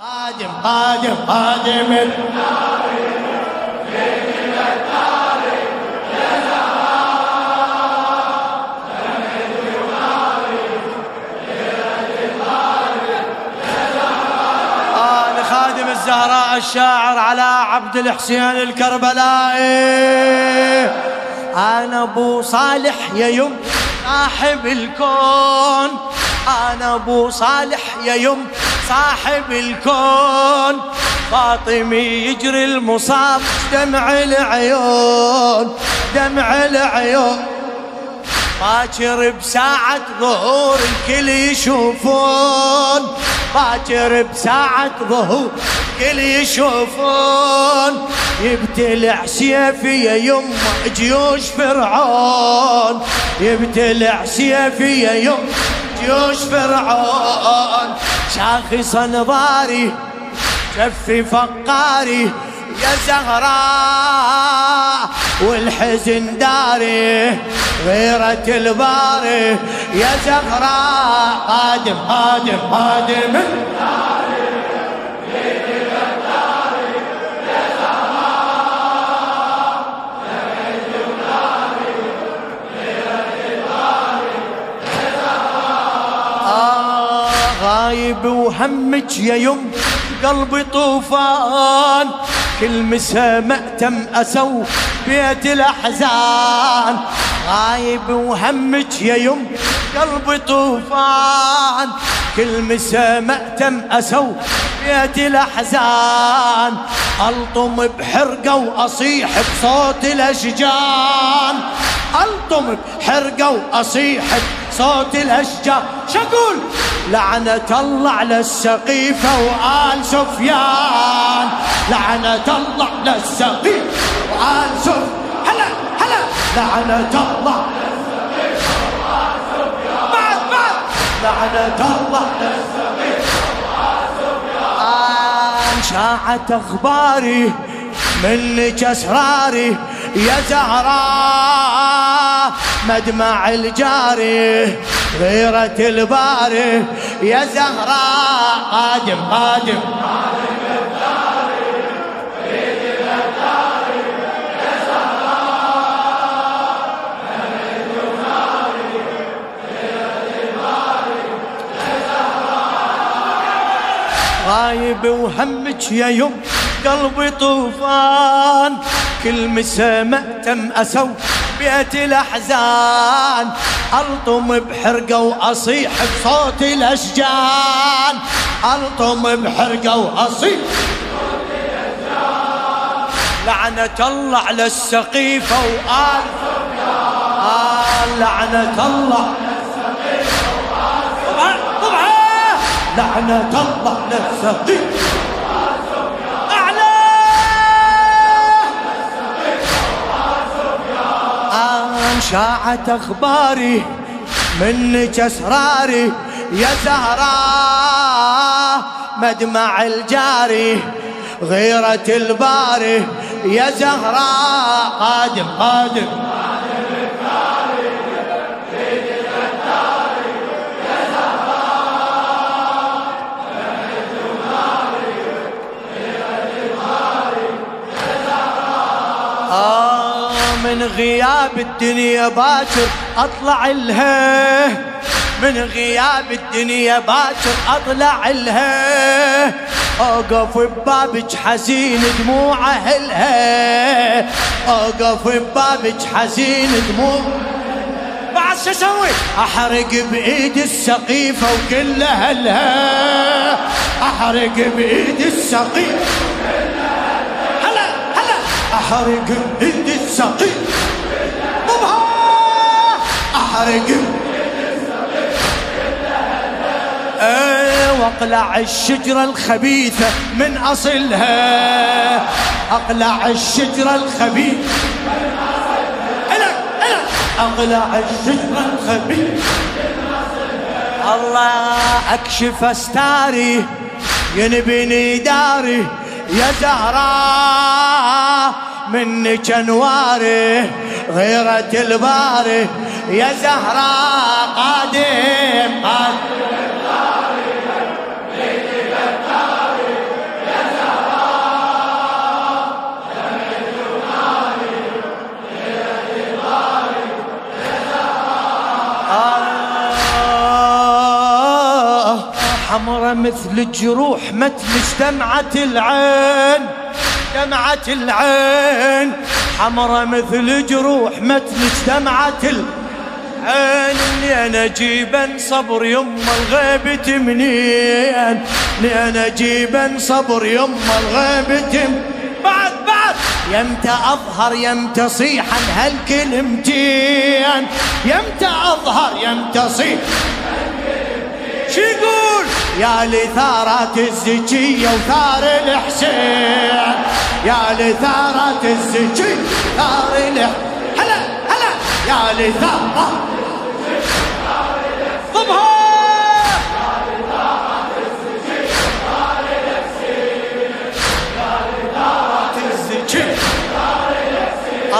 قادم قادم قادم الزهراء الشاعر على عبد الحسين الكربلائي. أنا أبو صالح يا يم صاحب الكون. أنا أبو صالح يا يم صاحب الكون. فاطمي يجري المصاب دمع العيون دمع العيون. باكر بساعة ظهور الكل يشوفون. باكر بساعة ظهور الكل يشوفون. يبتلع سيفي يم جيوش فرعون. يبتلع سيفي يم جيوش فرعون. شاخص أنظاري شفي فقاري يا زهراء والحزن داري غيرة الباري. يا زهراء قادم قادم قادم غايب وهمك يا يم قلبي طوفان. كل مسا مأتم أسو بيت الأحزان. غايب وهمك يا يم قلبي طوفان. كل مسا مأتم أسو بيت الأحزان. ألطم بحرقة وأصيح بصوت الأشجان. ألطم بحرقة وأصيح صوت الأشجار شقول لعنة الله على السقيفة وآل سفيان. لعنة الله على السقيفة وآل سفيان. هلا هلا. لعنة الله بعد بعد. لعنة الله على السقيفة وآل سفيان. شاعت أخباري منك أسراري يا زهراء مدمع الجاري غيرة الباري. يا زهراء قادم قادم غايب وهمك يا يم قلبي طوفان. كل مسا مأتم أسو بيت الأحزان ألطم بحرقة وأصيح بصوت الأشجان. ألطم بحرقة وأصيح لعنة الله على السقيفة وآل آل لعنة الله طبعا. لعنة الله على السقيفة. شاعت أخباري منك أسراري يا زهراء مدمع الجاري غيرة الباري يا زهراء قادم قادم من غياب الدنيا باكر أطلع لها. من غياب الدنيا باكر أطلع لها. أوقف ببابك حزين دموع أهلها. أوقف ببابك حزين دموع. بعد شو أسوي؟ أحرق بايد السقيفة وكل أهلها. أحرق بايد السقيفة. أحرق بايد السقيفة. احرق إيه واقلع الشجرة الخبيثة من أصلها. اقلع الشجرة الخبيثة هلا هلا اقلع الشجرة الخبيثة. الله أكشف أستاري ينبني داري يا زهراء منك انواري غيرة الباري يا زهراء قادم حمرة مثل الجروح متلج دمعة العين دمعة العين. حمرة مثل الجروح متلج دمعة العين لين اجيبا صبر يما الغيب منين؟ لين اجيبا صبر يما الغيب بعد بعد! يمتى اظهر يمتى صيحا هالكلمتين يمتى اظهر يمتى صيح شو يقول؟ يا لثارات الزكية وثار الحسين. يا لثارات الزكية ثار الحسين هلا هلا! يا لثارات ضبها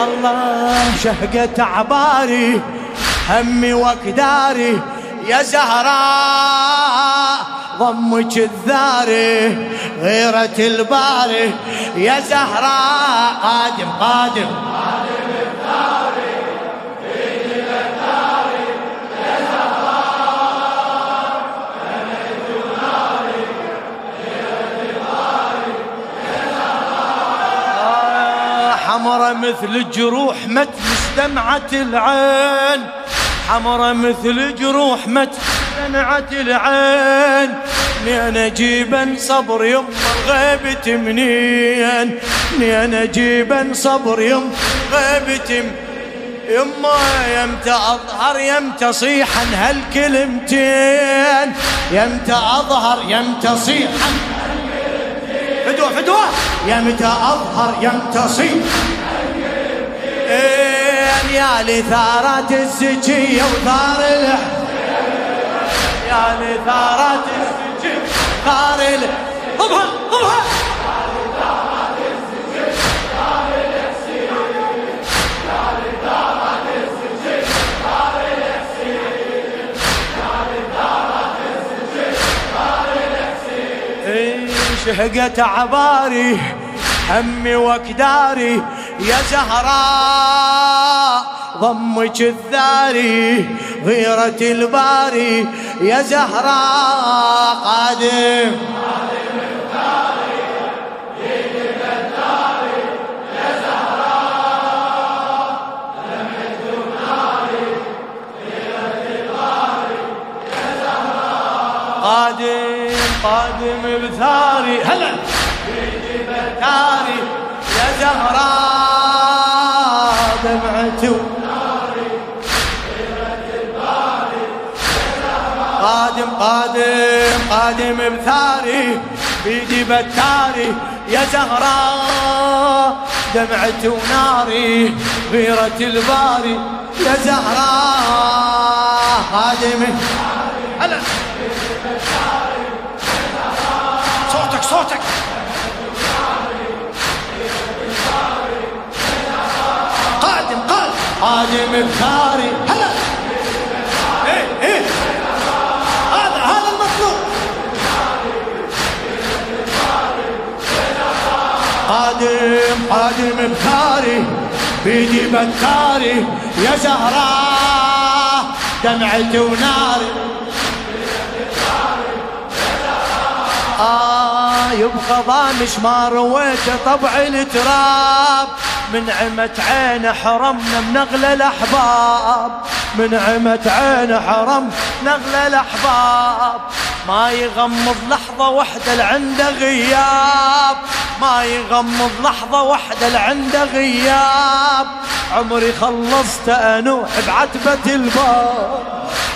الله شهقة عباري همي وكداري يا زهراء ضمك الثاري غيرة الباري يا زهراء قادم قادم. حمرة مثل الجروح متلس دمعة العين. حمرة مثل جروح مت دمعة العين. منين اجيبا صبر يم الغيبة منين منين اجيبا صبر يم غيبة يما يمتى اظهر يمتى صيحا هالكلمتين يمتى اظهر يمتى صيحا فدوة فدوة. يمتى اظهر يمتى صيحا يا لثارات الزكية وثار يا لثارات الزكية ثار ضبها ضبها شهقت عباري همي وكداري يا زهراء ضمك الثاري غيرة الباري. يا زهراء قادم. قادم قادم بثاري هلا. بثاري يا زهراء. قادم قادم بثاري بيدي بتاري. يا زهراء دمعة وناري غيرة الباري. يا زهراء قادم. هلا. صوتك صوتك. قادم قادم. قادم بثاري. هلا. قادم بكاري بيدي بكاري يا زهراء دمعتي وناري. آه يبقى ضامش ما رويته طبع التراب. من عمة عين حرمنا من أغلى الأحباب. من عمة عين حرم نغلى الأحباب. ما يغمض لحظة واحدة لعنده غياب. ما يغمض لحظة واحدة لعنده غياب. عمري خلصت أنوح بعتبة الباب.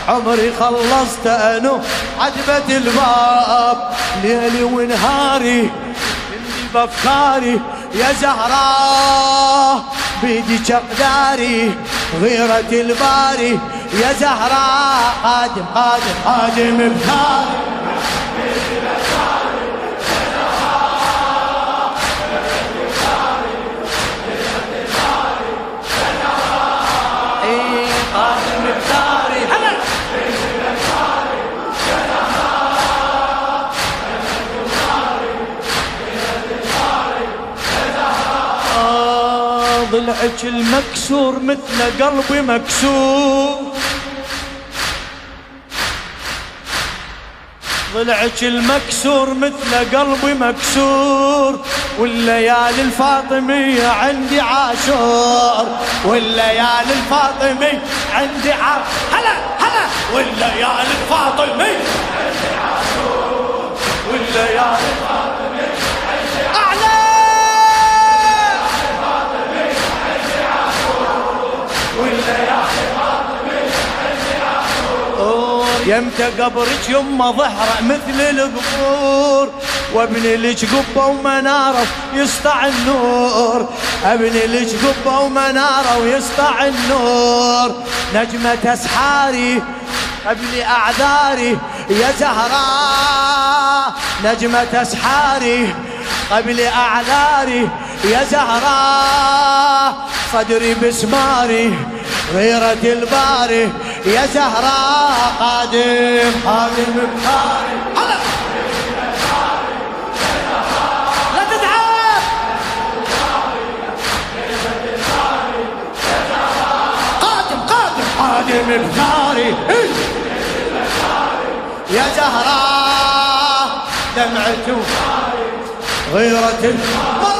عمري خلصت أنوح عتبة الباب. ليلي ونهاري اللي بأفكاري يا زهراء بيدي اقداري غيرة الباري يا زهراء قادم قادم قادم بكاري ضلعك المكسور مثل قلبي مكسور. ضلعك المكسور مثل قلبي مكسور والليالي الفاطمية عندي عاشور. والليالي الفاطمية عندي عاشور هلا هلا. والليالي الفاطمية يمتى قبرك يما ظهره مثل القبور. وابني لك قبة ومنارة ويسطع النور. ابني لك قبة ومنارة ويسطع النور. نجمة أسحاري ابني أعذاري يا زهراء نجمة أسحاري قبل اعذاري يا زهراء صدري بسماري غيرة الباري يا زهراء قادم. قادم بخاري لا تتعب. قادم قادم. قادم يا زهراء دمعته غيرة المرأة